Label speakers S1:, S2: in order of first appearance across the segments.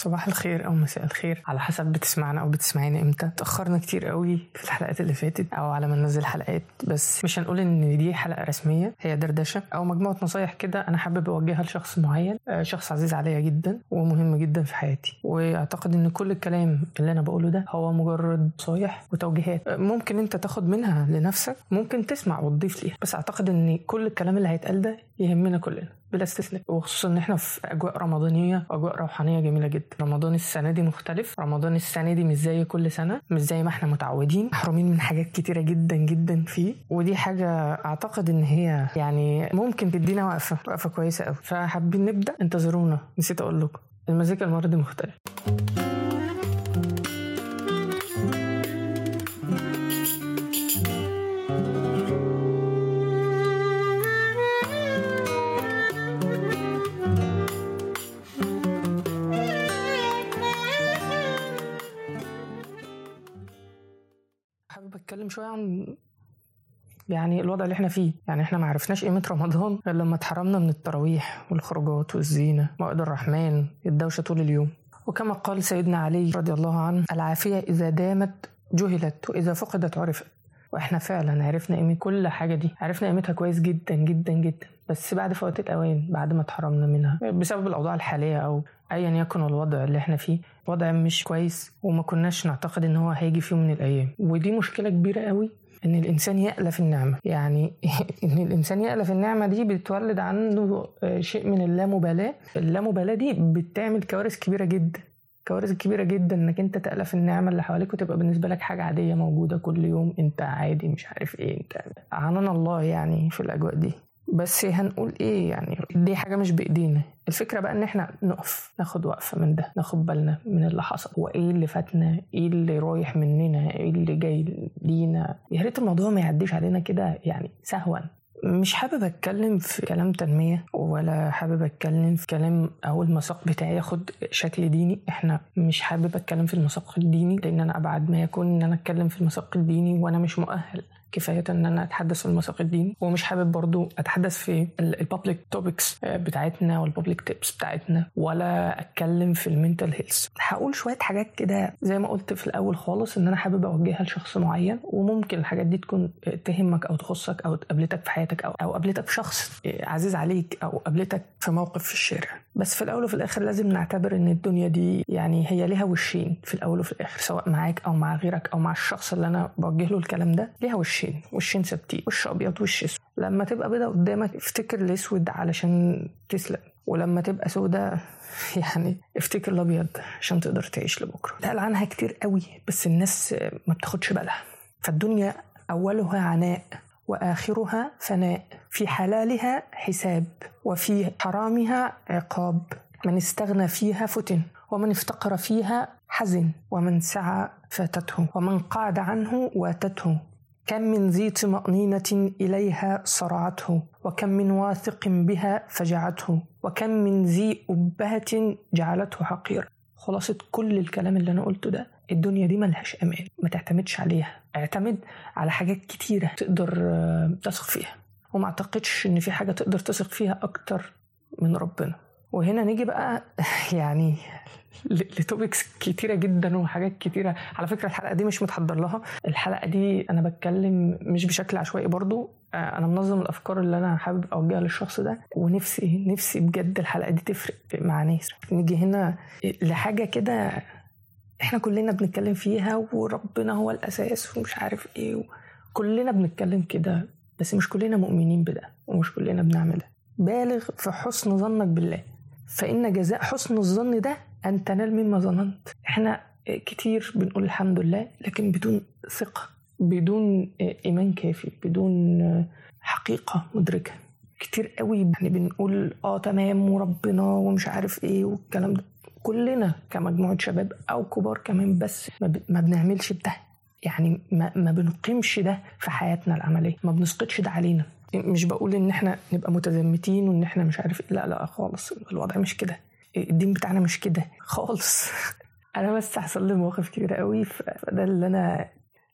S1: صباح الخير أو مساء الخير. على حسب بتسمعنا أو بتسمعينا إمتى. تأخرنا كتير قوي في الحلقات اللي فاتت أو على ما ننزل حلقات. بس مش هنقول إن دي حلقة رسمية هي دردشة أو مجموعة نصايح كده أنا حابب أوجهها لشخص معين آه، شخص عزيز عليا جدا ومهم جدا في حياتي. وأعتقد إن كل الكلام اللي أنا بقوله ده هو مجرد نصايح وتوجيهات. آه، ممكن أنت تاخد منها لنفسك ممكن تسمع وتضيف ليها. بس أعتقد إن كل الكلام اللي هيتقال ده يهمنا كلنا بلا استثناء. وخصوصا إن إحنا في أجواء رمضانية وأجواء روحانية جميلة جدا. رمضان السنة دي مختلف. رمضان السنة دي مش زي كل سنة مش زي ما إحنا متعودين. محرومين من حاجات كتيرة جدا جدا فيه. ودي حاجة أعتقد إن هي يعني ممكن تدينا وقفة وقفة كويسة قوي فحابين نبدأ. انتظرونا. نسيت أقول لكم. المزيكا المرة دي مختلف شوية عن يعني الوضع اللي إحنا فيه. يعني إحنا ما عرفناش قيمة رمضان غير لما اتحرمنا من التراويح والخروجات والزينة موعد الرحمن الدوشة طول اليوم. وكما قال سيدنا علي رضي الله عنه العافية إذا دامت جهلت وإذا فقدت عرفت. وإحنا فعلا عرفنا قيمة كل حاجة دي. عرفنا قيمتها كويس جدا جدا جدا. بس بعد فوات الأوان بعد ما اتحرمنا منها بسبب الأوضاع الحالية أو ايا يكن الوضع اللي إحنا فيه وضع مش كويس وما كناش نعتقد إن هو هيجي في يوم من الأيام. ودي مشكلة كبيرة قوي إن الإنسان يألف النعمة. يعني إن الإنسان يألف النعمة دي بتولد عنده شيء من اللامبالاة. اللامبالاة دي بتعمل كوارث كبيرة جدا. كوارث كبيرة جدا إنك أنت تألف النعمة اللي حواليك وتبقى بالنسبة لك حاجة عادية موجودة كل يوم. أنت عادي مش عارف إيه أنت عننا الله يعني في الأجواء دي. بس هنقول إيه يعني؟ دي حاجة مش بإيدينا. الفكرة بقى إن إحنا نقف ناخد وقفة من ده ناخد بالنا من اللي حصل. وايه اللي فاتنا؟ إيه اللي رايح مننا؟ إيه اللي جاي لينا؟ يا ريت الموضوع ما يعديش علينا كده يعني سهوا. مش حابب أتكلم في كلام تنمية ولا حابب أتكلم في كلام أو المساق بتاعي ياخد شكل ديني. إحنا مش حابب أتكلم في المساق الديني لأن أنا أبعد ما يكون إن أنا أتكلم في المساق الديني وأنا مش مؤهل. كفاية إن أنا أتحدث في المساق الديني ومش حابب برضو أتحدث في ال public topics بتاعتنا وال public tips بتاعتنا ولا أتكلم في ال mental health هقول شوية حاجات كده زي ما قلت في الأول خالص إن أنا حابب أوجهها لشخص معين وممكن الحاجات دي تكون تهمك أو تخصك أو قابلتك في حياتك أو أو قابلتك في شخص عزيز عليك أو قابلتك في موقف في الشارع. بس في الأول وفي الآخر لازم نعتبر إن الدنيا دي يعني هي ليها وشين في الأول وفي الآخر سواء معاك أو مع غيرك أو مع الشخص اللي أنا بوجه له الكلام ده ليها وشين. وشين ثابتين وش أبيض وش أسود. لما تبقى بيضة قدامك افتكر الأسود علشان تسلم ولما تبقى سودة يعني افتكر الأبيض عشان تقدر تعيش لبكرة. اتقال عنها كتير قوي بس الناس ما بتاخدش بالها. فالدنيا أولها عناء وآخرها فناء. في حلالها حساب وفي حرامها عقاب. من استغنى فيها فتن ومن افتقر فيها حزن. ومن سعى فاتته ومن قعد عنه واتته. كم من ذي طمأنينة إليها صرعته وكم من واثق بها فجعته وكم من ذي أبهة جعلته حقيرا خلاصة كل الكلام اللي أنا قلته ده الدنيا دي ملهاش أمان ما تعتمدش عليها. اعتمد على حاجات كتيرة تقدر تثق فيها. وما أعتقدش إن في حاجة تقدر تثق فيها أكتر من ربنا. وهنا نيجي بقى يعني لتوبكس كتيرة جدا وحاجات كتيرة. على فكرة الحلقة دي مش متحضر لها. الحلقة دي أنا بتكلم مش بشكل عشوائي برضو. أنا منظم الأفكار اللي أنا حابب أوجهها للشخص ده ونفسي نفسي بجد الحلقة دي تفرق مع ناس. نيجي هنا لحاجة كده إحنا كلنا بنتكلم فيها وربنا هو الأساس ومش عارف إيه كلنا بنتكلم كده بس مش كلنا مؤمنين بده ومش كلنا بنعمل ده. بالغ في حسن ظنك بالله. فإن جزاء حسن الظن ده أن تنال مما ظننت. إحنا كتير بنقول الحمد لله لكن بدون ثقة بدون إيمان كافي بدون حقيقة مدركة. كتير قوي يعني بنقول آه تمام وربنا ومش عارف إيه والكلام ده. كلنا كمجموعة شباب أو كبار كمان بس ما بنعملش ده. يعني ما, ما بنقيمش ده في حياتنا العملية. ما بنسقطش ده علينا. مش بقول إن إحنا نبقى متزمتين وإن إحنا مش عارف لا لا خالص. الوضع مش كده. الدين بتاعنا مش كده خالص. أنا بس حصل لي مواقف كبيره قوي فده اللي أنا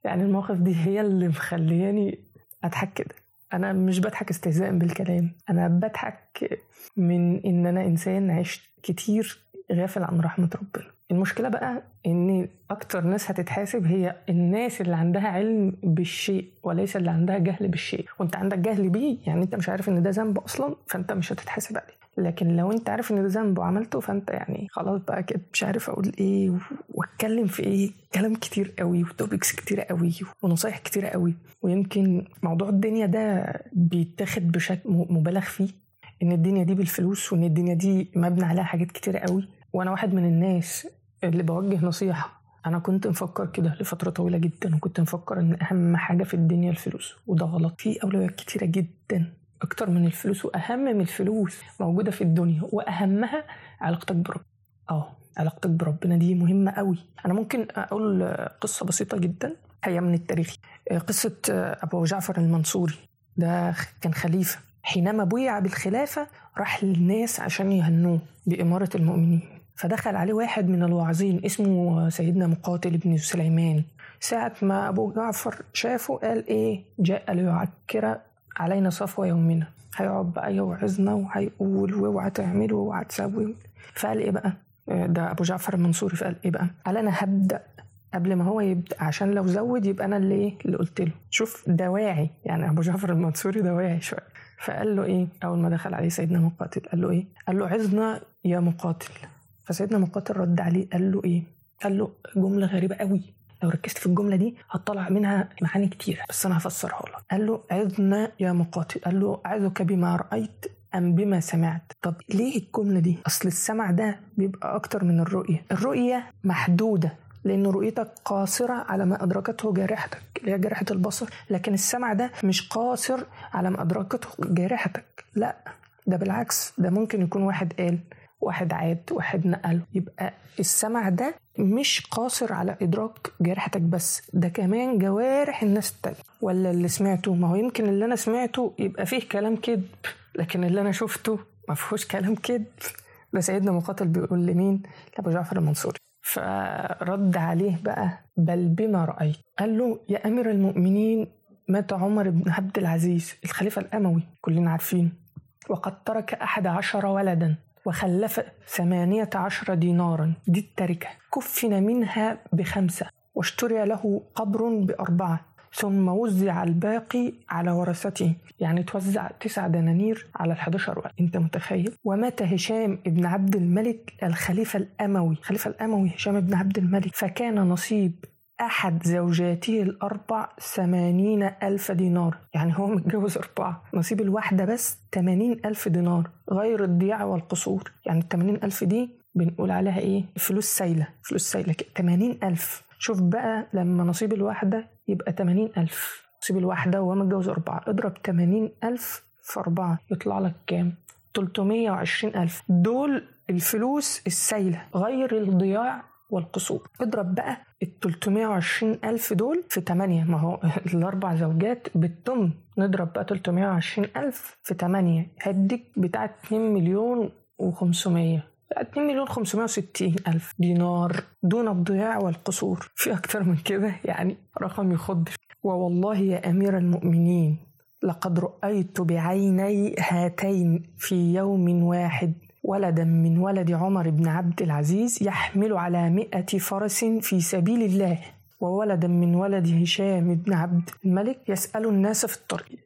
S1: يعني المواقف دي هي اللي مخلياني أضحك كده. أنا مش بضحك استهزاء بالكلام. أنا بضحك من إن أنا إنسان عشت كتير غافل عن رحمة ربنا. المشكلة بقى إن أكتر ناس هتتحاسب هي الناس اللي عندها علم بالشيء وليس اللي عندها جهل بالشيء. وأنت عندك جهل بيه يعني أنت مش عارف إن ده ذنب أصلا فأنت مش هتتحاسب عليه. لكن لو أنت عارف إن ده ذنب وعملته فأنت يعني خلاص بقى كده مش عارف أقول إيه وأتكلم في إيه. كلام كتير قوي وتوبكس كتير قوي ونصايح كتير قوي. ويمكن موضوع الدنيا ده بيتاخد بشكل مبالغ فيه. إن الدنيا دي بالفلوس وإن الدنيا دي مبني عليها حاجات كتير قوي. وأنا واحد من الناس اللي بوجه نصيحة. أنا كنت مفكر كده لفترة طويلة جدا وكنت مفكر إن أهم حاجة في الدنيا الفلوس وده غلط. في أولويات كتيرة جدا أكتر من الفلوس وأهم من الفلوس موجودة في الدنيا وأهمها علاقتك بربنا آه علاقتك بربنا. دي مهمة قوي أنا ممكن أقول قصة بسيطة جدا هي من التاريخ. قصة أبو جعفر المنصوري. ده كان خليفة. حينما بويع بالخلافة راح للناس عشان يهنوه بإمارة المؤمنين. فدخل عليه واحد من الواعظين اسمه سيدنا مقاتل بن سليمان. ساعة ما أبو جعفر شافه قال إيه؟ جاء ليعكر علينا صفوة يومنا. هيقعد بقى يوعظنا وهيقول واوعى تعملوا واوعى تسوي فقال إيه بقى؟ ده أبو جعفر المنصوري فقال إيه بقى؟ قال أنا هبدأ قبل ما هو يبدأ عشان لو زود يبقى أنا اللي إيه؟ اللي قلت له. شوف ده واعي. يعني أبو جعفر المنصوري ده واعي شوية. فقال له إيه؟ أول ما دخل عليه سيدنا مقاتل قال له إيه؟ قال له عظنا يا مقاتل. فسيدنا مقاتل رد عليه قال له إيه؟ قال له جملة غريبة قوي. لو ركزت في الجملة دي هتطلع منها معاني كتيرة بس أنا هفسرها لك. قال له عظنا يا مقاتل. قال له أعظك بما رأيت أم بما سمعت. طب ليه الجملة دي؟ أصل السمع ده بيبقى أكتر من الرؤية. الرؤية محدودة لأن رؤيتك قاصرة على ما أدركته جارحتك اللي هي جارحة البصر. لكن السمع ده مش قاصر على ما أدركته جارحتك. لا ده بالعكس ده ممكن يكون واحد قال. واحد عاد واحد نقل. يبقى السمع ده مش قاصر على إدراك جارحتك بس ده كمان جوارح الناس التانية. ولا اللي سمعته؟ ما هو يمكن اللي أنا سمعته يبقى فيه كلام كذب لكن اللي أنا شفته ما فيهوش كلام كذب. ده سيدنا مقاتل بيقول لمين؟ لأبو جعفر المنصوري. فرد عليه بقى بل بما رأيت. قال له يا أمير المؤمنين مات عمر بن عبد العزيز الخليفة الأموي. كلنا عارفين. وقد ترك أحد عشر ولدا. وخلف ثمانية عشر دينارا. دي التركة. كفن منها بخمسة واشتري له قبر بأربعة ثم وزع الباقي على ورثته. يعني توزع تسع دنانير على الحداشر ولد انت متخيل؟ ومات هشام ابن عبد الملك الخليفة الأموي. الخليفة الأموي هشام ابن عبد الملك. فكان نصيب أحد زوجاته الأربع ثمانين ألف دينار. يعني هو متجوز أربعة. نصيب الواحدة بس ثمانين ألف دينار. غير الضياع والقصور. يعني الثمانين ألف دي بنقول عليها إيه؟ فلوس سايلة. فلوس سايلة ثمانين ألف. شوف بقى لما نصيب الواحدة يبقى ثمانين ألف. نصيب الواحدة وهو متجوز أربعة. اضرب ثمانين ألف في أربعة. يطلع لك كام؟ 320 ألف. دول الفلوس السايلة. غير الضياع والقصور. اضرب بقى ال 320 ألف دول في 8 ما هو الأربع زوجات بالتم. نضرب بقى 320 ألف في 8 هديك بتاع 2 مليون و500 2 مليون 560 ألف دينار دون الضياع والقصور. في أكتر من كده؟ يعني رقم يخض ووالله يا أمير المؤمنين لقد رأيت بعيني هاتين في يوم واحد. ولدا من ولد عمر بن عبد العزيز يحمل على مئة فرس في سبيل الله وولدا من ولد هشام بن عبد الملك يسأل الناس في الطريق.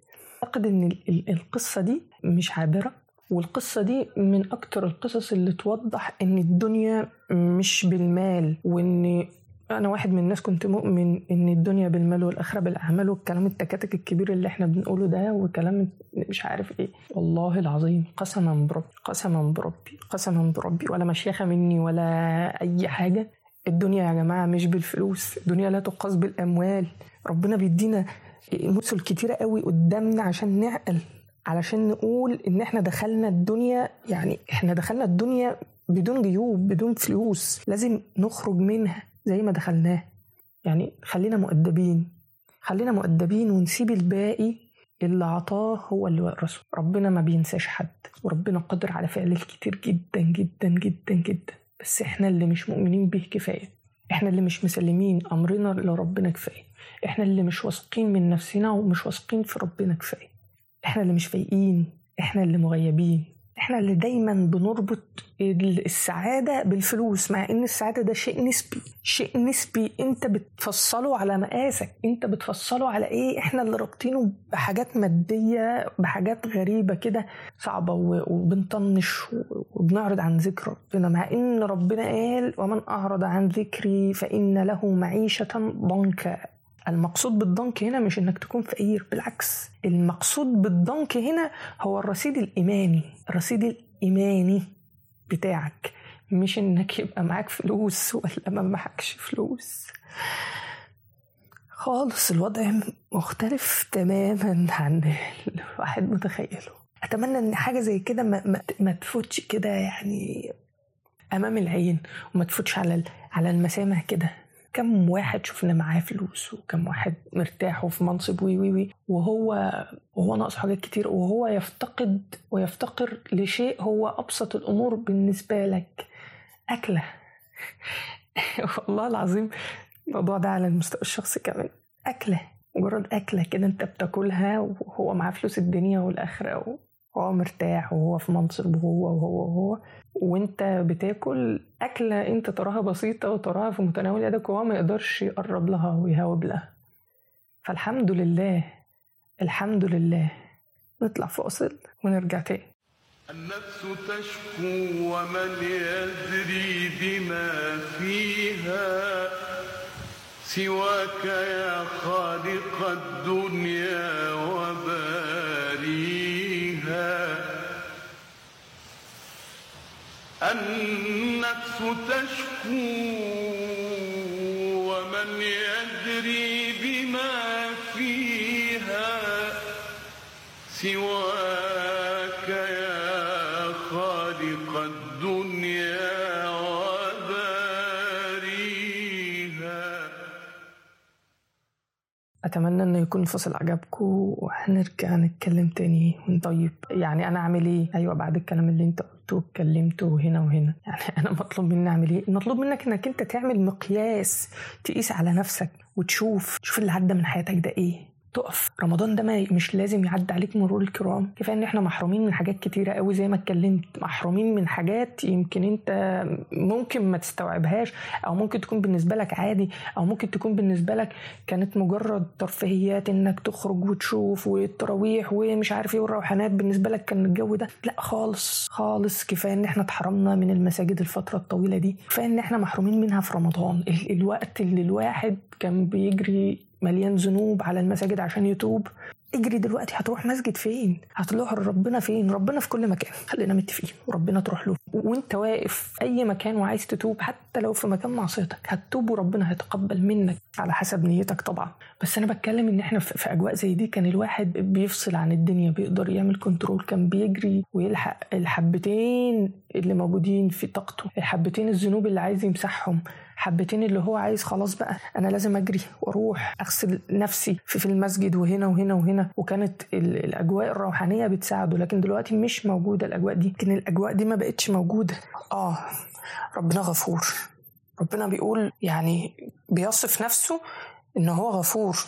S1: أعتقد أن القصة دي مش عابرة والقصة دي من أكتر القصص اللي توضح إن الدنيا مش بالمال وإن أنا واحد من الناس كنت مؤمن إن الدنيا بالمال والآخرة بالأعمال والكلام التكاتك الكبير اللي إحنا بنقوله ده وكلام مش عارف إيه. والله العظيم قسما بربي قسما بربي قسما بربي. ولا مشيخة مني ولا أي حاجة. الدنيا يا جماعة مش بالفلوس الدنيا لا تقاس بالأموال. ربنا بيدينا مثل كتيرة قوي قدامنا عشان نعقل علشان نقول إن إحنا دخلنا الدنيا يعني إحنا دخلنا الدنيا بدون جيوب بدون فلوس. لازم نخرج منها. زي ما دخلناه. يعني خلينا مؤدبين. خلينا مؤدبين ونسيب الباقي اللي عطاه هو اللي ورثه ربنا ما بينساش حد وربنا قادر على فعل الكتير جدا جدا جدا جدا. بس إحنا اللي مش مؤمنين به كفاية. إحنا اللي مش مسلمين أمرنا لربنا كفاية. إحنا اللي مش واثقين من نفسنا ومش واثقين في ربنا كفاية. إحنا اللي مش فايقين. إحنا اللي مغيبين. إحنا اللي دايما بنربط السعادة بالفلوس مع إن السعادة ده شيء نسبي. شيء نسبي أنت بتفصله على مقاسك. أنت بتفصله على إيه؟ إحنا اللي رابطينه بحاجات مادية بحاجات غريبة كده صعبة وبنطنش وبنعرض عن ذكر ربنا. مع إن ربنا قال ومن أعرض عن ذكري فإن له معيشة ضنكا. المقصود بالضنك هنا مش إنك تكون فقير بالعكس. المقصود بالضنك هنا هو الرصيد الإيماني الرصيد الإيماني بتاعك. مش إنك يبقى معاك فلوس ولا ما معكش فلوس. خالص الوضع مختلف تماما عن الواحد متخيله. أتمنى إن حاجة زي كده ما, ما, ما تفوتش كده يعني أمام العين وما تفوتش على على المسامع كده. كم واحد شفنا معاه فلوس وكم واحد مرتاح وفي منصب وي وي وي. وهو وهو ناقص حاجات كتير وهو يفتقد ويفتقر لشيء هو أبسط الأمور بالنسبة لك. أكلة. والله العظيم الموضوع ده على المستوى الشخصي كمان. أكلة. مجرد أكلة كده أنت بتاكلها وهو معاه فلوس الدنيا والآخرة وهو مرتاح وهو في منصب وهو وهو وهو. وانت بتاكل أكلة انت تراها بسيطة وتراها في متناول يدك وهو ما يقدرش يقرب لها ويهاوب لها. فالحمد لله الحمد لله. نطلع فاصل ونرجع تاني.
S2: النفس تشكو ومن يدري بما فيها. سواك يا خالق الدنيا وباريها. النفس تشكو
S1: أتمنى إنه يكون الفصل عجبكم وهنرجع نتكلم تاني ونطيب يعني أنا أعمل إيه؟ أيوه بعد الكلام اللي أنت قلته واتكلمته هنا وهنا. يعني أنا مطلوب مني أعمل إيه؟ مطلوب منك إنك أنت تعمل مقياس تقيس على نفسك وتشوف تشوف اللي عدى من حياتك ده إيه؟ تقف. رمضان ده مش لازم يعدي عليك مرور الكرام. كفاية إن إحنا محرومين من حاجات كتيرة قوي زي ما اتكلمت. محرومين من حاجات يمكن أنت ممكن ما تستوعبهاش أو ممكن تكون بالنسبة لك عادي أو ممكن تكون بالنسبة لك كانت مجرد ترفيهيات إنك تخرج وتشوف والتراويح ومش عارف إيه والروحانات بالنسبة لك كان الجو ده. لا خالص خالص. كفاية إن إحنا اتحرمنا من المساجد الفترة الطويلة دي. كفاية إن إحنا محرومين منها في رمضان. ال- الوقت اللي الواحد كان بيجري مليان ذنوب على المساجد عشان يتوب. اجري دلوقتي هتروح مسجد فين؟ هتروح ربنا فين؟ ربنا في كل مكان. خلينا متفقين وربنا تروح له. وانت واقف في أي مكان وعايز تتوب حتى لو في مكان معصيتك هتتوب وربنا هيتقبل منك على حسب نيتك طبعا. بس أنا بتكلم إن إحنا في أجواء زي دي كان الواحد بيفصل عن الدنيا بيقدر يعمل كنترول كان بيجري ويلحق الحبتين اللي موجودين في طاقته الحبتين الذنوب اللي عايز يمسحهم. حبتين اللي هو عايز خلاص بقى أنا لازم أجري وأروح أغسل نفسي في, في المسجد وهنا وهنا وهنا. وكانت ال- الأجواء الروحانية بتساعده لكن دلوقتي مش موجودة الأجواء دي. لكن الأجواء دي ما بقتش موجودة. آه ربنا غفور. ربنا بيقول يعني بيصف نفسه إن هو غفور.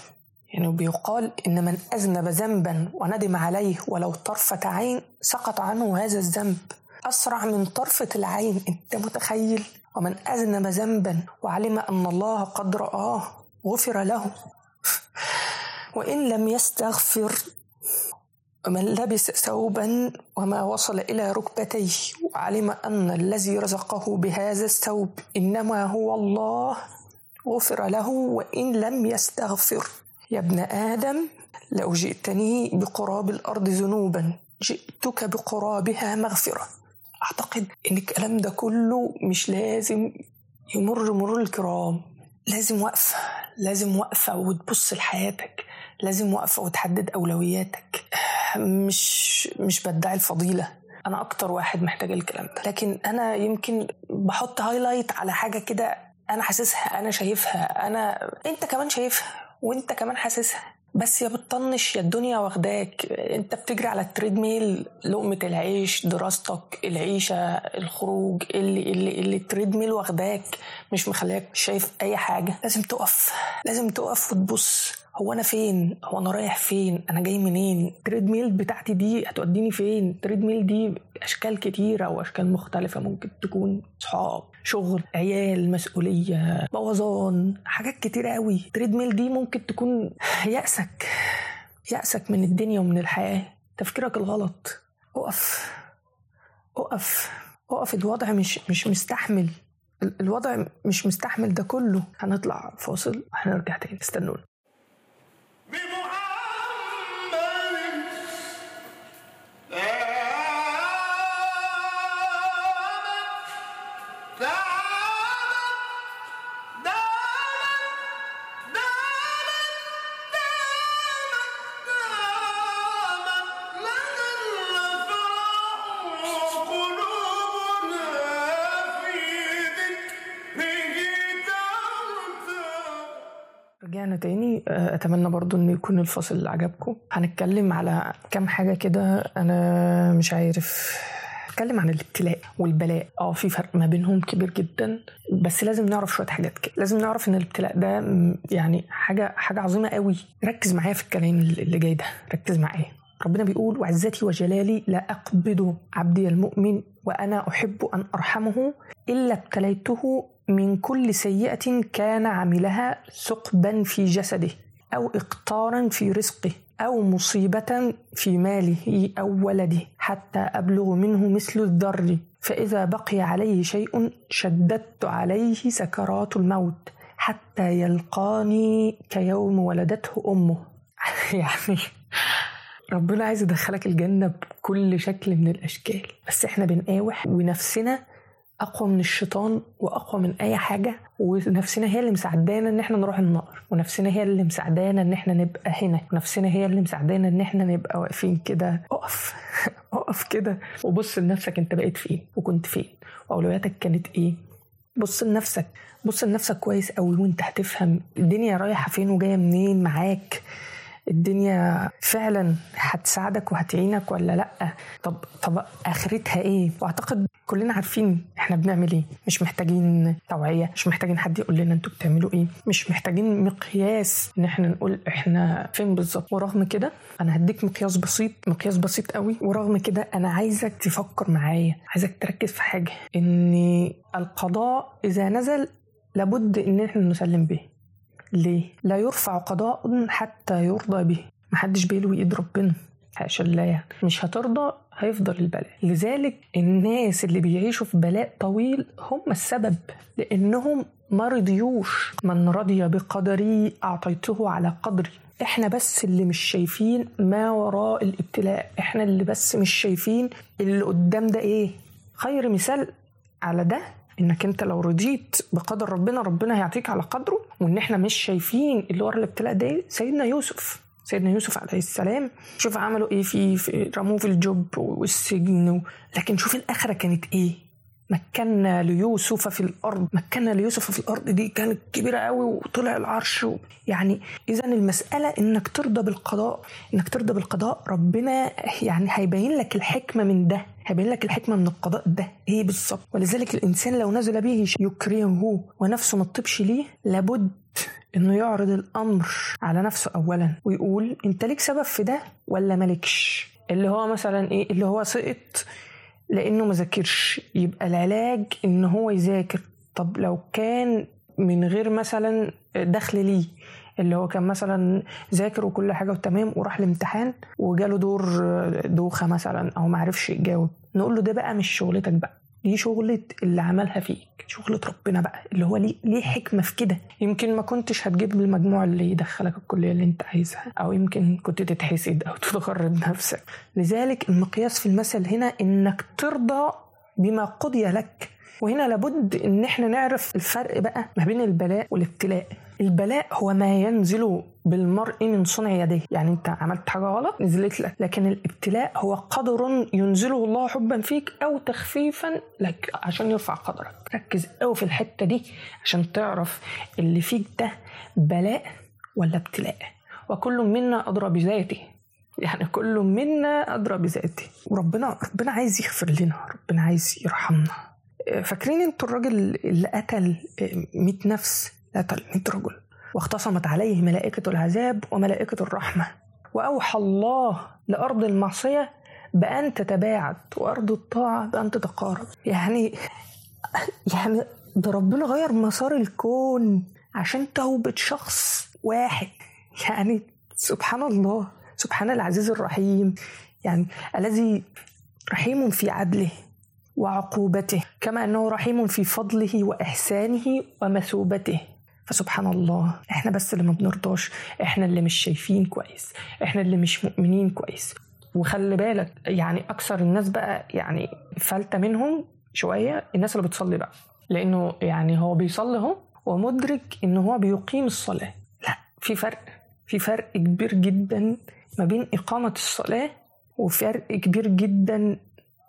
S1: يعني بيقال إن من أذنب ذنبا وندم عليه ولو طرفة عين سقط عنه هذا الذنب. أسرع من طرفة العين أنت متخيل؟ ومن اذنب ذنبا وعلم أن الله قد رآه غفر له. وإن لم يستغفر ومن لبس ثوبا وما وصل إلى ركبتيه وعلم أن الذي رزقه بهذا الثوب إنما هو الله غفر له. وإن لم يستغفر يا ابن آدم لو جئتني بقراب الأرض ذنوبا جئتك بقرابها مغفرة. أعتقد إن الكلام ده كله مش لازم يمر مرور الكرام. لازم وقفة لازم وقفة وتبص لحياتك لازم وقفة وتحدد أولوياتك. مش مش بدعي الفضيلة. أنا أكتر واحد محتاج الكلام ده. لكن أنا يمكن بحط highlight على حاجة كده أنا حاسسها أنا شايفها أنا أنت كمان شايفها وأنت كمان حاسسها. بس يا بتطنش يا الدنيا واخداك. انت بتجري على ال treadmill لقمة العيش دراستك العيشة الخروج اللي اللي اللي ال treadmill واخداك. مش مخليك شايف أي حاجة. لازم تقف. لازم تقف وتبص. هو أنا فين؟ هو أنا رايح فين؟ أنا جاي منين؟ ال treadmill بتاعتي دي هتوديني فين؟ ال treadmill دي أشكال كتيرة وأشكال مختلفة ممكن تكون صحاب شغل عيال مسؤولية بوظان حاجات كتيرة قوي. ال treadmill دي ممكن تكون يأسك يأسك من الدنيا ومن الحياة. تفكيرك الغلط. أقف. أقف. أقف. الوضع مش مش مستحمل. ال- الوضع مش مستحمل ده كله. هنطلع فاصل. وهنرجع تاني. استنونا. أتمنى برضو ان يكون الفصل عجبكم. هنتكلم على كام حاجة كده أنا مش عارف. هنتكلم عن الابتلاء والبلاء. آه في فرق ما بينهم كبير جدا. بس لازم نعرف شوية حاجات كده. لازم نعرف إن الابتلاء ده يعني حاجة حاجة عظيمة قوي. ركز معايا في الكلام اللي جاي ده. ركز معايا. ربنا بيقول وعزتي وجلالي لا أقبض عبدي المؤمن وأنا أحب أن أرحمه إلا ابتليته من كل سيئة كان عملها ثقبا في جسده. أو إقطارا في رزقه أو مصيبة في ماله أو ولده حتى أبلغ منه مثل الذر فإذا بقي عليه شيء شددت عليه سكرات الموت حتى يلقاني كيوم ولدته أمه. يعني ربنا عايز يدخلك الجنة بكل شكل من الأشكال. بس إحنا بنقاوح ونفسنا أقوى من الشيطان وأقوى من أي حاجة ونفسنا هي اللي مساعدانا إن إحنا نروح النار ونفسنا هي اللي مساعدانا إن إحنا نبقى هنا ونفسنا هي اللي مساعدانا إن إحنا نبقى واقفين كده. اقف اقف كده. وبص لنفسك أنت بقيت فين وكنت فين وأولوياتك كانت إيه. بص لنفسك بص لنفسك كويس قوي وأنت هتفهم الدنيا رايحة فين وجاية منين معاك. الدنيا فعلا هتساعدك وهتعينك ولا لأ؟ طب طب آخرتها إيه؟ وأعتقد كلنا عارفين إحنا بنعمل إيه. مش محتاجين توعية مش محتاجين حد يقول لنا أنتوا بتعملوا إيه. مش محتاجين مقياس إن إحنا نقول إحنا فين بالظبط. ورغم كده أنا هديك مقياس بسيط مقياس بسيط قوي. ورغم كده أنا عايزك تفكر معايا عايزك تركز في حاجة. إن القضاء إذا نزل لابد إن إحنا نسلم به ليه؟ لا يرفع قضاء حتى يرضى به. محدش بيلوي إيد ربنا. حاشا الله يعني. مش هترضى هيفضل البلاء. لذلك الناس اللي بيعيشوا في بلاء طويل هم السبب. لأنهم ما رضيوش. من رضي بقدري أعطيته على قدري. إحنا بس اللي مش شايفين ما وراء الابتلاء. إحنا اللي بس مش شايفين اللي قدام ده إيه. خير مثال على ده إنك أنت لو رضيت بقدر ربنا ربنا هيعطيك على قدره وإن إحنا مش شايفين اللي ورا الابتلاء ده؟ سيدنا يوسف سيدنا يوسف عليه السلام شوف عملوا إيه في, رموه في الجب والسجن. لكن شوف الآخرة كانت إيه مكنا ليوسف في الأرض. مكنا ليوسف في الأرض دي كانت كبيرة قوي وطلع العرش و... يعني اذا المسألة إنك ترضى بالقضاء. إنك ترضى بالقضاء. ربنا يعني هيبين لك الحكمة من ده. هيبين لك الحكمة من القضاء ده. إيه بالظبط؟ ولذلك الإنسان لو نزل به يكرهه ونفسه ما تطيبش ليه لابد إنه يعرض الأمر على نفسه اولا ويقول أنت ليك سبب في ده ولا مالكش؟ اللي هو مثلا إيه؟ اللي هو سقط لأنه ما ذاكرش. يبقى العلاج إن هو يذاكر. طب لو كان من غير مثلا دخل ليه اللي هو كان مثلا ذاكر وكل حاجة وتمام وراح الامتحان وجاله دور دوخة مثلا أو ما عرفش يجاوب. نقول له ده بقى مش شغلتك بقى. دي شغلة اللي عملها فيك شغلة ربنا بقى اللي هو ليه ليه حكمة في كده؟ يمكن ما كنتش هتجيب المجموع اللي يدخلك الكلية اللي انت عايزها أو يمكن كنت تتحسد أو تتغرب نفسك. لذلك المقياس في المثل هنا إنك ترضى بما قضي لك وهنا لابد إن إحنا نعرف الفرق بقى ما بين البلاء والابتلاء. البلاء هو ما ينزل بالمرء من صنع يديه. يعني انت عملت حاجة غلط نزلت لك. لكن الابتلاء هو قدر ينزله الله حبا فيك أو تخفيفا لك عشان يرفع قدرك. ركز قوي في الحتة دي عشان تعرف اللي فيك ده بلاء ولا ابتلاء. وكل منا أدرى بذاته. يعني كل منا أدرى بذاته. وربنا ربنا عايز يغفر لنا. ربنا عايز يرحمنا. فاكرين أنتوا الراجل اللي قتل 100 نفس؟ 100 رجل. واختصمت عليه ملائكة العذاب وملائكة الرحمة. وأوحى الله لأرض المعصية بأن تتباعد وأرض الطاعة بأن تتقارب. يعني يعني ده ربنا غير مسار الكون عشان توبة شخص واحد. يعني سبحان الله سبحان العزيز الرحيم. يعني الذي رحيم في عدله وعقوبته كما أنه رحيم في فضله وإحسانه ومثوبته. فسبحان الله إحنا بس اللي ما بنرضاش إحنا اللي مش شايفين كويس إحنا اللي مش مؤمنين كويس. وخلي بالك يعني أكثر الناس بقى يعني فلتة منهم شوية الناس اللي بتصلي بقى. لأنه يعني هو بيصلي أهو ومدرك إن هو بيقيم الصلاة. لا في فرق في فرق كبير جدا ما بين إقامة الصلاة وفرق كبير جدا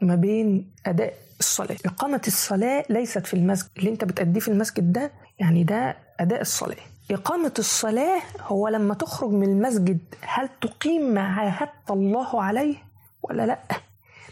S1: ما بين أداء الصلاة. إقامة الصلاة ليست في المسجد اللي أنت بتأديه في المسجد ده يعني ده أداء الصلاة. إقامة الصلاة هو لما تخرج من المسجد هل تقيم ما عاهدت الله عليه ولا لأ؟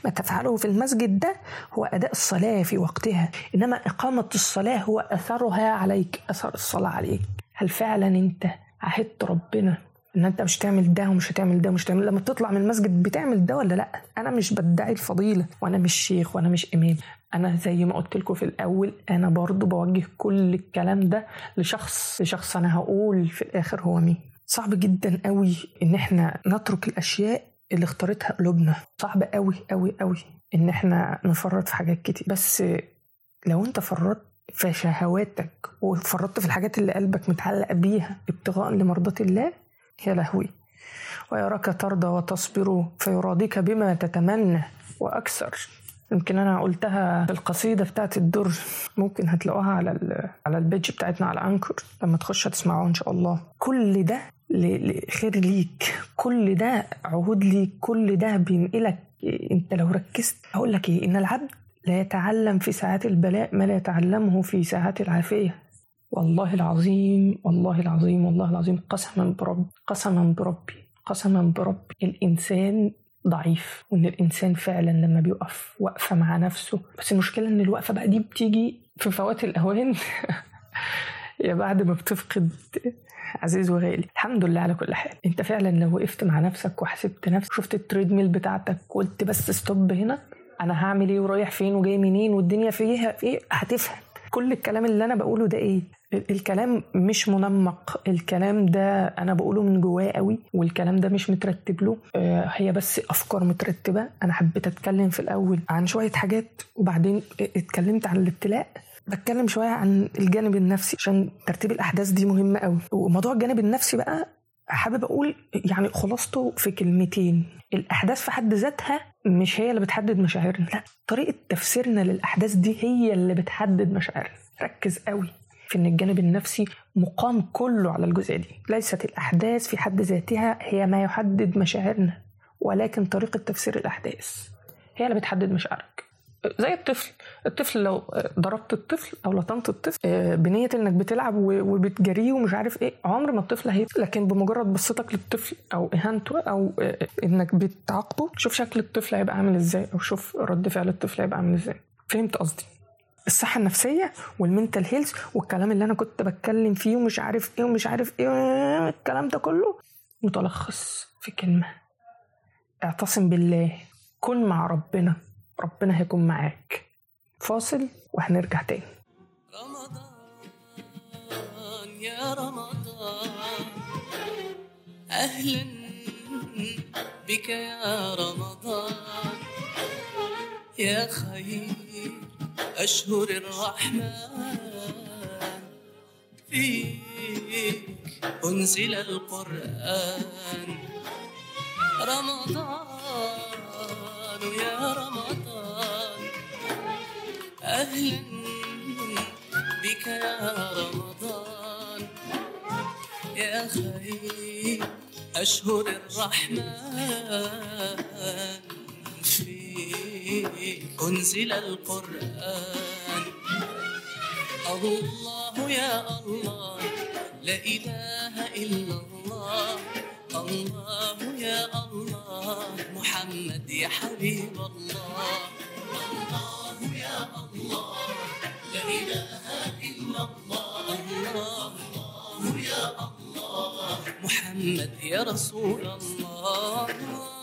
S1: ما تفعله في المسجد ده هو أداء الصلاة في وقتها. إنما إقامة الصلاة هو أثرها عليك أثر الصلاة عليك. هل فعلا أنت عهدت ربنا إن أنت مش هتعمل ده ومش هتعمل ده ومش هتعمل لما تطلع من المسجد بتعمل ده ولا لأ؟ أنا مش بدعي الفضيلة وأنا مش شيخ وأنا مش إمام. أنا زي ما قلت لكم في الأول أنا برضو بوجه كل الكلام ده لشخص لشخص أنا هقول في الآخر هو مين. صعب جدا قوي إن إحنا نترك الأشياء اللي اختارتها قلوبنا. صعب قوي قوي قوي إن إحنا نفرط في حاجات كتير. بس لو أنت فرطت في شهواتك وفرطت في الحاجات اللي قلبك متعلق بيها ابتغاء لمرضات الله يا لهوي. ويراك ترضى وتصبر فيراضيك بما تتمنى وأكثر. يمكن أنا قلتها في القصيدة بتاعت الدر ممكن هتلاقوها على على البيج بتاعتنا على أنكر لما تخش هتسمعوها إن شاء الله. كل ده خير ليك. كل ده عهود ليك. كل ده بينقلك أنت لو ركزت هقول لك إيه؟ إن العبد لا يتعلم في ساعات البلاء ما لا يتعلمه في ساعات العافية. والله العظيم والله العظيم والله العظيم قسما برب قسما بربي قسما بربي الإنسان ضعيف وإن الإنسان فعلا لما بيقف وقفه مع نفسه. بس المشكلة إن الوقفة بقى دي بتيجي في فوات الأوان. يا بعد ما بتفقد عزيز وغالي. الحمد لله على كل حال. أنت فعلا لو وقفت مع نفسك وحسبت نفسك شفت ال treadmill بتاعتك وقلت بس stop هنا أنا هعمل إيه ورايح فين وجاي منين والدنيا فيها إيه؟ هتفهم. كل الكلام اللي أنا بقوله ده إيه؟ الكلام مش منمق الكلام ده أنا بقوله من جوايا قوي والكلام ده مش مترتب له. آه هي بس أفكار مترتبة. أنا حبيت أتكلم في الأول عن شوية حاجات وبعدين اتكلمت عن الابتلاء. بتكلم شوية عن الجانب النفسي عشان ترتيب الأحداث دي مهمة قوي. وموضوع الجانب النفسي بقى حابب أقول يعني خلاصته في كلمتين. الأحداث في حد ذاتها مش هي اللي بتحدد مشاعرنا. لا طريقة تفسيرنا للأحداث دي هي اللي بتحدد مشاعرنا. ركز قوي في إن الجانب النفسي مقام كله على الجزئية دي. ليست الأحداث في حد ذاتها هي ما يحدد مشاعرنا ولكن طريقة تفسير الأحداث هي اللي بتحدد مشاعرك. زي الطفل. الطفل لو ضربت الطفل أو لطمت الطفل بنية إنك بتلعب وبتجريه ومش عارف إيه عمر ما الطفل هي لكن بمجرد بصتك للطفل أو إهانته أو إنك بتعاقبه شوف شكل الطفل هيبقى عامل إزاي أو شوف رد فعل الطفل هيبقى عامل إزاي. فهمت قصدي؟ الصحة النفسية والمنتال هيلث والكلام اللي أنا كنت بتكلم فيه ومش عارف إيه ومش عارف إيه الكلام ده كله متلخص في كلمة. اعتصم بالله. كن مع ربنا. ربنا هيكون معاك. فاصل وهنرجع تاني.
S3: رمضان يا رمضان أهلا بك يا رمضان. يا خير أشهر الرحمن فيك أنزل القرآن. رمضان يا رمضان. أهلا بك يا رمضان. يا خير أشهر الرحمن فيك أنزل القرآن. الله يا الله لا إله إلا الله. الله يا الله. محمد يا حبيب الله. الله يا الله. لا إله إلا الله. الله يا الله. محمد يا رسول الله.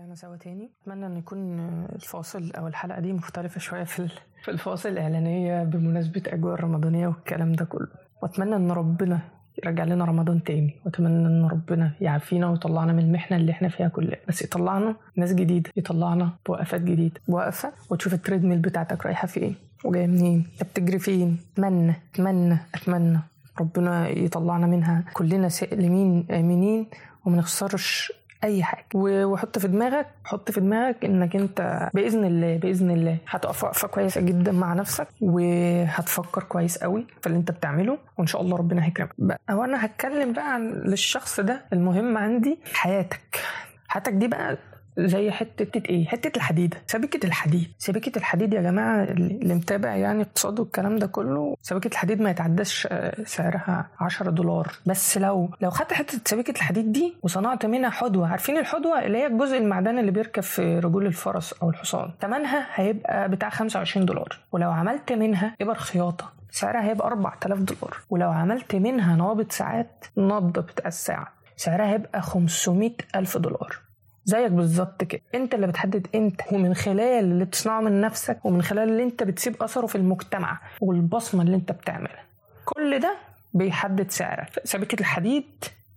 S1: رجعنا سوا تاني. أتمنى إن يكون الفاصل أو الحلقة دي مختلفة شوية في في الفاصل الإعلانية بمناسبة أجواء الرمضانية والكلام ده كله. وأتمنى إن ربنا يرجع لنا رمضان تاني. وأتمنى إن ربنا يعافينا ويطلعنا من المحنة اللي إحنا فيها كلها بس يطلعنا ناس جديدة. يطلعنا بوقفات جديدة. وقفة وتشوف التريد ميل بتاعتك رايحة فين. وجاية منين. انت بتجري فين. أتمنى أتمنى أتمنى ربنا يطلعنا منها. كلنا سالمين آمنين. وما نخسرش أي حاجة. وحط في دماغك حط في دماغك إنك أنت بإذن الله بإذن الله هتقف وقفه كويسة جدا مع نفسك وهتفكر كويس قوي في اللي أنت بتعمله وإن شاء الله ربنا هيكرمك. أو أنا هتكلم بقى عن للشخص ده المهم عندي حياتك. حياتك دي بقى زي حتة إيه؟ حتة الحديدة، سبيكة الحديد، سبيكة الحديد يا جماعة اللي متابع يعني اقتصاد والكلام ده كله، سبيكة الحديد ما يتعداش آه، سعرها 10 دولار، بس لو لو خدت حتة سبيكة الحديد دي وصنعت منها حدوة، عارفين الحدوة اللي هي الجزء المعدني اللي بيركب في رجول الفرس أو الحصان، ثمنها هيبقى بتاع 25 دولار، ولو عملت منها إبر خياطة سعرها هيبقى 4000 دولار، ولو عملت منها نابض ساعات النبضة بتاع الساعة سعرها هيبقى 500 ألف دولار. زيك بالظبط كده. انت اللي بتحدد انت. ومن خلال اللي بتصنعه من نفسك ومن خلال اللي انت بتسيب اثره في المجتمع والبصمة اللي انت بتعملها. كل ده بيحدد سعرك. سبيكة الحديد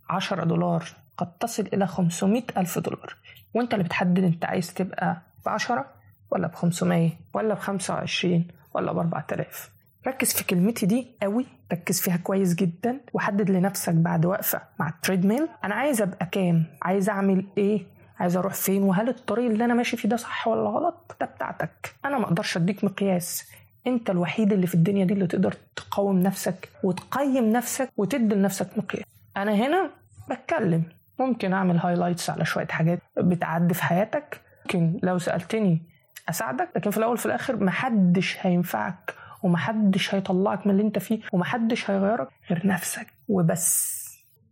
S1: 10 دولار قد تصل إلى 500 ألف دولار. وانت اللي بتحدد انت عايز تبقى ب 10 ولا ب 500 ولا ب 25 ولا ب 4000 ركز في كلمتي دي قوي. ركز فيها كويس جدا. وحدد لنفسك بعد وقفة مع ال treadmill أنا عايز أبقى كام؟ عايز أعمل إيه؟ عايز أروح فين؟ وهل الطريق اللي أنا ماشي فيه ده صح ولا غلط؟ ده بتاعتك. أنا ما أقدرش أديك مقياس. أنت الوحيد اللي في الدنيا دي اللي تقدر تقوم نفسك وتقيم نفسك وتدي لنفسك مقياس. أنا هنا بتكلم. ممكن أعمل highlights على شوية حاجات بتعدي في حياتك. ممكن لو سألتني أساعدك. لكن في الأول في الآخر محدش هينفعك ومحدش هيطلعك من اللي أنت فيه ومحدش هيغيرك غير نفسك وبس.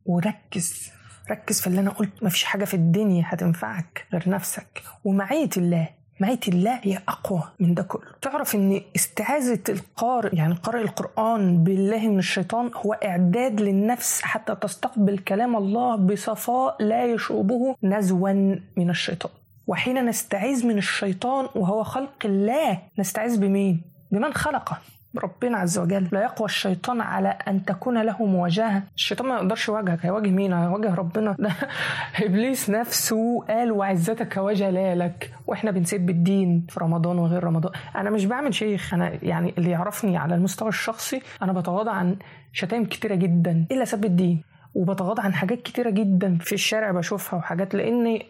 S1: وركز. ركز في اللي أنا قلت. مفيش حاجة في الدنيا هتنفعك غير نفسك. ومعية الله معية الله هي أقوى من ده كله. تعرف أن استعاذة القارئ يعني قارئ القرآن بالله من الشيطان هو إعداد للنفس حتى تستقبل كلام الله بصفاء لا يشوبه نزوا من الشيطان. وحين نستعيذ من الشيطان وهو خلق الله نستعيذ بمين؟ بمن خلقه. ربنا عز وجل لا يقوى الشيطان على أن تكون له مواجهه الشيطان ما يقدرش يواجهك هيواجه مين؟ هيواجه ربنا. ده إبليس نفسه قال وعزتك وجلالك. وإحنا بنسب الدين في رمضان وغير رمضان. أنا مش بعمل شيخ أنا يعني اللي يعرفني على المستوى الشخصي أنا بتغاضى عن شتائم كتيرة جدا إلا سب الدين. وبتغاضى عن حاجات كتيرة جدا في الشارع بشوفها وحاجات لأني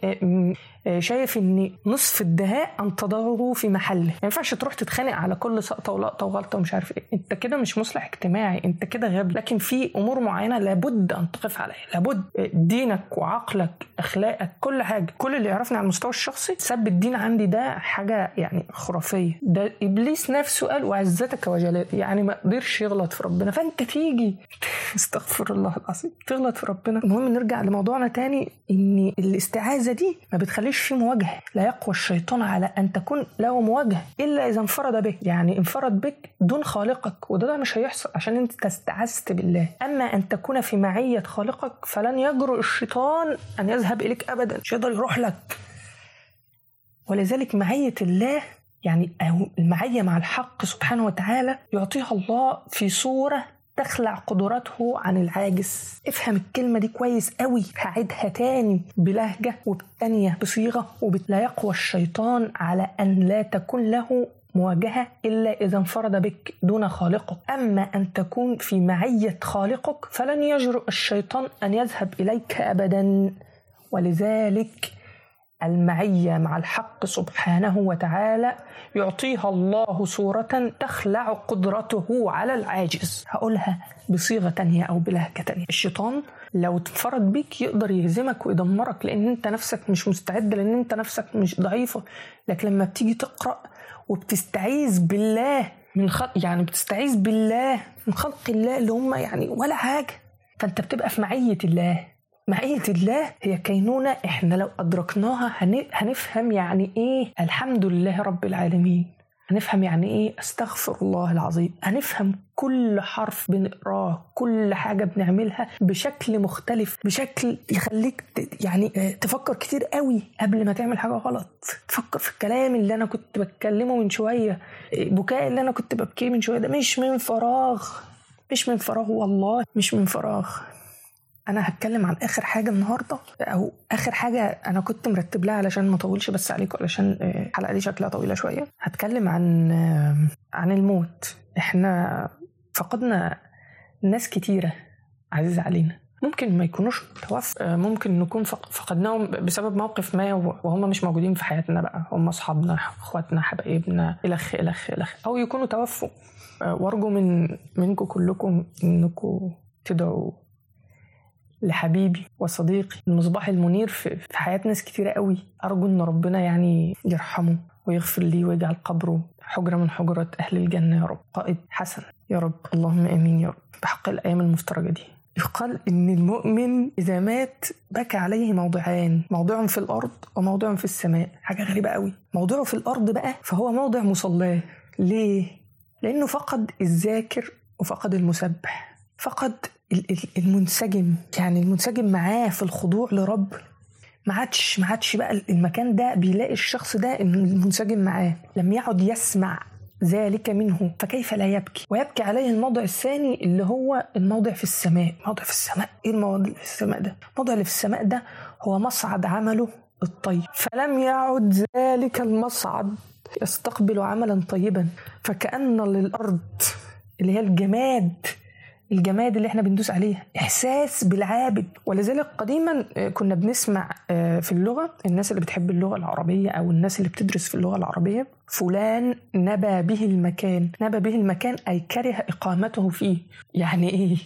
S1: شايف إن نصف الدهاء أن تضعه في محله. ما ينفعش تروح تتخانق على كل سقطة ولقطة وغلطة ومش عارف إيه. أنت كده مش مصلح اجتماعي أنت كده غبي. لكن في أمور معينة لابد أن تقف عليها. لابد دينك وعقلك أخلاقك كل حاجة كل اللي يعرفني على المستوى الشخصي سب الدين عندي. ده حاجة يعني خرافية. ده إبليس نفسه قال وعزتك وجلالك يعني ما قدرش يغلط في ربنا. فأنت تيجي استغفر الله العظيم. تغلط في ربنا. المهم نرجع لموضوعنا تاني إن الاستعاذة دي ما بتخليش في مواجهة. لا يقوى الشيطان على أن تكون له مواجهة إلا إذا انفرد بك. يعني انفرد بك دون خالقك وده ده مش هيحصل عشان أنت استعذت بالله. أما أن تكون في معية خالقك فلن يجرؤ الشيطان أن يذهب إليك ابدا. مش يقدر يروح لك. ولذلك معية الله يعني المعية مع الحق سبحانه وتعالى يعطيها الله في صورة تخلع قدراته عن العاجز افهم الكلمة دي كويس قوي هعيدها تاني بلهجة وبتانية بصيغة. لا يقوى الشيطان على أن لا تكون له مواجهة إلا إذا انفرد بك دون خالقك أما أن تكون في معية خالقك فلن يجرؤ الشيطان أن يذهب إليك أبدا ولذلك المعية مع الحق سبحانه وتعالى يعطيها الله صورة تخلع قدرته على العاجز. هقولها بصيغة تانية أو بلهجة تانية. الشيطان لو اتفرج بيك يقدر يهزمك ويدمرك لأن أنت نفسك مش مستعد لأن أنت نفسك مش ضعيفة. لكن لما بتيجي تقرأ وبتستعيذ بالله من خلق يعني بتستعيذ بالله من خلق الله اللي هم يعني ولا حاجة فأنت بتبقى في معية الله. معية الله هي كينونة إحنا لو أدركناها هن- هنفهم يعني إيه الحمد لله رب العالمين. هنفهم يعني إيه أستغفر الله العظيم. هنفهم كل حرف بنقراه كل حاجة بنعملها بشكل مختلف بشكل يخليك يعني آه، تفكر كتير قوي قبل ما تعمل حاجة غلط. تفكر في الكلام اللي أنا كنت بتكلمه من شوية آه، بكاء اللي أنا كنت ببكيه من شوية ده مش من فراغ مش من فراغ والله مش من فراغ. أنا هتكلم عن آخر حاجة النهارده أو آخر حاجة أنا كنت مرتب لها علشان ما أطولش بس عليكم علشان آه، الحلقة دي شكلها طويلة شوية. هتكلم عن آه، عن الموت. إحنا فقدنا ناس كتيرة عزيزه علينا. ممكن ما يكونوش توفى آه، ممكن نكون فق- فقدناهم بسبب موقف ما وهم مش موجودين في حياتنا بقى. هم أصحابنا إخواتنا حبايبنا الخ الخ الخ أو يكونوا توفوا. وارجو من منكم كلكم إنكم تدعوا لحبيبي وصديقي المصباح المنير في حياة ناس كتيرة قوي. أرجو إن ربنا يعني يرحمه ويغفر لي ويجعل قبره حجرة من حجرات أهل الجنة يا رب. قائد حسن يا رب. اللهم آمين يا رب. بحق الأيام المفترجة دي. يقال إن المؤمن إذا مات بكى عليه موضعان موضوع في الأرض وموضوع في السماء. حاجة غريبة قوي. موضوعه في الأرض بقى فهو موضع مصلاه. ليه؟ لأنه فقد الذاكر وفقد المسبح. فقد المنسجم يعني المنسجم معاه في الخضوع لرب ما عادش ما عادش بقى المكان ده بيلاقي الشخص ده المنسجم معاه لم يعد يسمع ذلك منه فكيف لا يبكي؟ ويبكي عليه الموضع الثاني اللي هو الموضع في السماء. موضع في السماء إيه الموضع في السماء ده؟ الموضع اللي في السماء ده هو مصعد عمله الطيب. فلم يعد ذلك المصعد يستقبل عملا طيبا فكأن للأرض اللي هي الجماد الجماد اللي إحنا بندوس عليه. إحساس بالعابد. ولذلك قديما آه، كنا بنسمع آه، في اللغة الناس اللي بتحب اللغة العربية أو الناس اللي بتدرس في اللغة العربية فلان نبى به المكان. نبى به المكان أي كره إقامته فيه. يعني إيه؟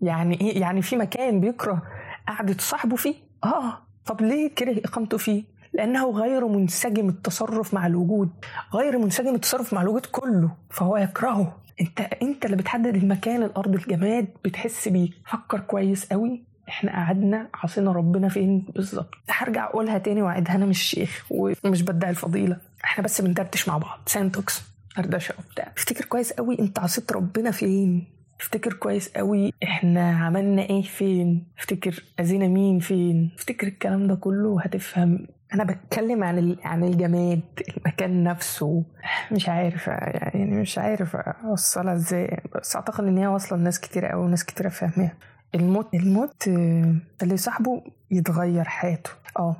S1: يعني إيه؟ يعني في مكان بيكره قعدة صاحبه فيه؟ آه. طب ليه كره إقامته فيه؟ لأنه غير منسجم التصرف مع الوجود. غير منسجم التصرف مع الوجود كله فهو يكرهه. انت انت اللي بتحدد المكان الأرض الجماد بتحس بيه. فكر كويس قوي. إحنا قعدنا عصينا ربنا فين بالظبط. هرجع أقولها تاني وأعيدها. أنا مش شيخ ومش بدعي الفضيلة. إحنا بس بندردش مع بعض. سانتوكس دردشة وبتاع. افتكر كويس قوي انت عصيت ربنا فين؟ افتكر كويس قوي إحنا عملنا إيه فين؟ افتكر أذينا مين فين؟ افتكر الكلام ده كله وهتفهم أنا بتكلم عن عن الجماد المكان نفسه. مش عارف يعني مش عارف أوصلها إزاي. بس أعتقد إن هي واصلة لناس كتير قوي وناس كتير فاهماها. الموت الموت اللي صاحبه يتغير حياته. آه.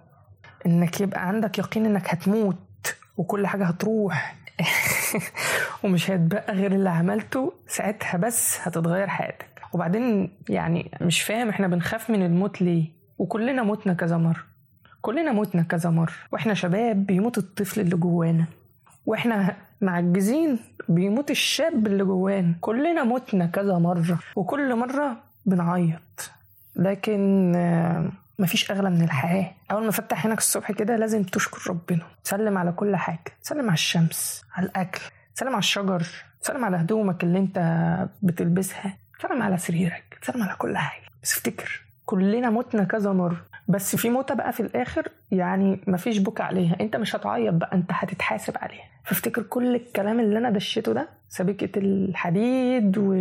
S1: إنك يبقى عندك يقين إنك هتموت وكل حاجة هتروح. ومش هيتبقى غير اللي عملته ساعتها بس هتتغير حياتك. وبعدين يعني مش فاهم إحنا بنخاف من الموت ليه؟ وكلنا متنا كذا مرة. كلنا متنا كذا مرة وإحنا شباب بيموت الطفل اللي جوانا وإحنا معجزين بيموت الشاب اللي جوانا كلنا متنا كذا مرة وكل مرة بنعيط. لكن آه، مفيش أغلى من الحياة. أول ما فتح عينك الصبح كده لازم تشكر ربنا. تسلم على كل حاجة. تسلم على الشمس على الأكل تسلم على الشجر تسلم على هدومك اللي أنت بتلبسها تسلم على سريرك تسلم على كل حاجة. بس افتكر كلنا متنا كذا مرة. بس في موتة بقى في الآخر يعني مفيش بكى عليها. أنت مش هتعيط بقى أنت هتتحاسب عليها. فافتكر كل الكلام اللي أنا دشيته ده سبيكة الحديد و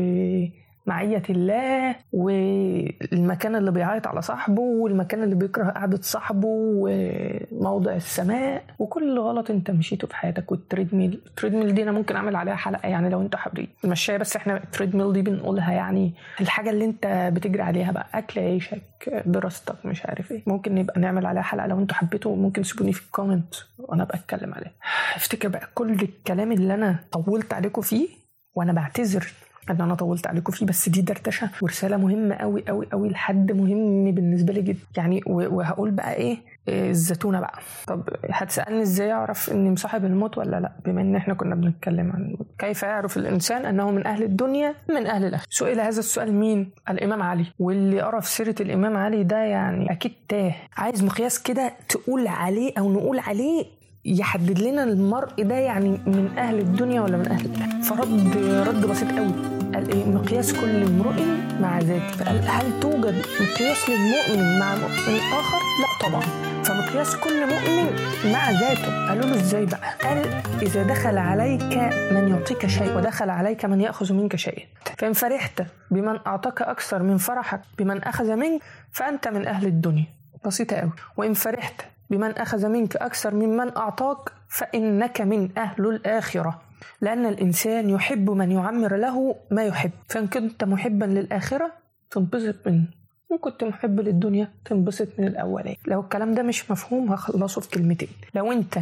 S1: معية الله والمكان اللي بيعيط على صاحبه والمكان اللي بيكره قعدة صاحبه وموضع السماء وكل غلط انت مشيته في حياتك وال treadmill ال treadmill دي أنا ممكن أعمل عليها حلقة يعني لو أنت حابين المشاية بس إحنا ال treadmill دي بنقولها يعني الحاجة اللي أنت بتجري عليها بقى أكل عيشك دراستك مش عارف إيه. ممكن نبقى نعمل عليها حلقة لو أنتوا حبيتوا ممكن تسيبوني في ال comment وأنا ابقى اتكلم عليها. افتكر بقى كل الكلام اللي أنا طولت عليكم فيه وأنا بعتذر. ان أنا طولت عليكم فيه بس دي دردشة ورسالة مهمة قوي قوي قوي لحد مهم بالنسبة لي جدا. يعني وهقول بقى إيه إيه الزتونة بقى. طب هتسألني إزاي أعرف إني مصاحب الموت ولا لأ؟ بما إن إحنا كنا بنتكلم عن الموت. كيف يعرف الإنسان أنه من أهل الدنيا من أهل الآخرة؟ سئل هذا السؤال مين؟ الإمام علي. واللي قرأ في سيرة الإمام علي ده يعني أكيد تاه. عايز مقياس كده تقول عليه أو نقول عليه يحدد لنا المرء ده يعني من أهل الدنيا ولا من أهل الآخرة؟ فرد رد بسيط قوي قال إيه؟ مقياس كل امرئ مع ذاته. فقال هل توجد مقياس للمؤمن مع مؤمن آخر؟ لا طبعا. فمقياس كل مؤمن مع ذاته. قالوا له إزاي بقى؟ قال إذا دخل عليك من يعطيك شيء ودخل عليك من يأخذ منك شيئا فإن فرحت بمن أعطاك أكثر من فرحك بمن أخذ منك فأنت من أهل الدنيا. بسيطة قوي وإن فرحت بمن أخذ منك أكثر ممن أعطاك فإنك من أهل الآخرة. لأن الإنسان يحب من يعمر له ما يحب. فإن كنت محبا للآخرة تنبسط منه. وإن كنت محب للدنيا تنبسط من الأولاني لو الكلام ده مش مفهوم هخلصه في كلمتين. لو أنت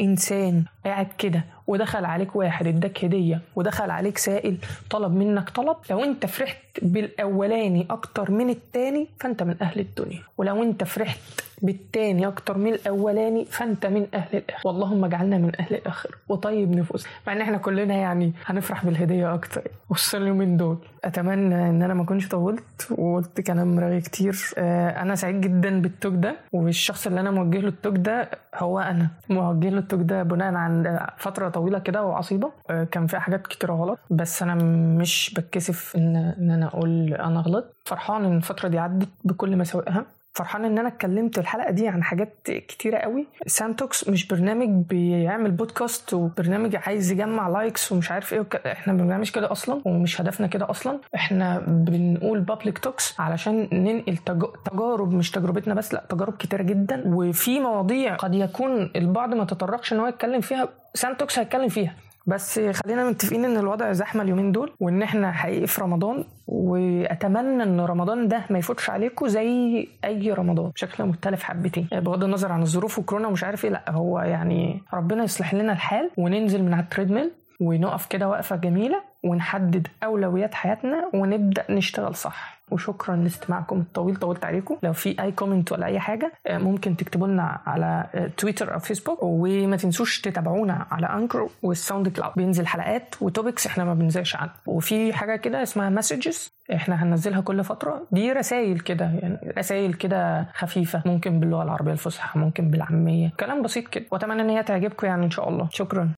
S1: إنسان قاعد كده ودخل عليك واحد اداك هدية ودخل عليك سائل طلب منك طلب. لو انت فرحت بالأولاني أكتر من التاني فأنت من أهل الدنيا. ولو انت فرحت بالتاني أكتر من الأولاني فأنت من أهل الآخر واللهم اجعلنا من أهل الآخر وطيب نفوسنا مع إن إحنا كلنا يعني هنفرح بالهدية أكتر. خصوصا اليومين دول. أتمنى إن أنا ما أكونش طولت وقلت كلام رغي كتير. آه، أنا سعيد جدا بالتوك ده. والشخص اللي أنا موجه له التوك ده هو أنا. موجه له التوك ده بناء عن فترة طويلة كده وعصيبة. آه، كان فيها حاجات كتيرة غلط بس أنا مش بتكسف إن إن أنا أقول أنا غلط فرحان إن الفترة دي عدت بكل مساوئها. فرحان إن أنا اتكلمت الحلقة دي عن حاجات كتيرة قوي. سانتوكس مش برنامج بيعمل بودكاست وبرنامج عايز يجمع likes ومش عارف إيه وك... إحنا بنعملش كده أصلا ومش هدفنا كده أصلا. إحنا بنقول public talks علشان ننقل تج... تجارب مش تجربتنا بس لأ تجارب كتيرة جدا. وفي مواضيع قد يكون البعض ما تطرقش إن هو يتكلم فيها سانتوكس هيتكلم فيها. بس خلينا متفقين إن الوضع زحمة اليومين دول وإن إحنا حقيقي في رمضان وأتمنى إن رمضان ده ما يفوتش عليكم زي أي رمضان بشكل مختلف حبتين. بغض النظر عن الظروف وكورونا ومش عارف إيه لأ هو يعني ربنا يصلح لنا الحال وننزل من على ال treadmill ونقف كده وقفة جميلة ونحدد أولويات حياتنا ونبدأ نشتغل صح. وشكرا لاستماعكم الطويل طولت عليكم. لو في أي comment ولا أي حاجة آه، ممكن تكتبوا لنا على آه، تويتر أو فيسبوك وما تنسوش تتابعونا على Anchor وال SoundCloud بينزل حلقات و topics إحنا ما بننزلش عنها وفي حاجة كده اسمها messages إحنا هننزلها كل فترة. دي رسائل كده يعني رسائل كده خفيفة. ممكن باللغة العربية الفصحى ممكن بالعامية. كلام بسيط كده. وأتمنى إن هي تعجبكم يعني إن شاء الله. شكرا.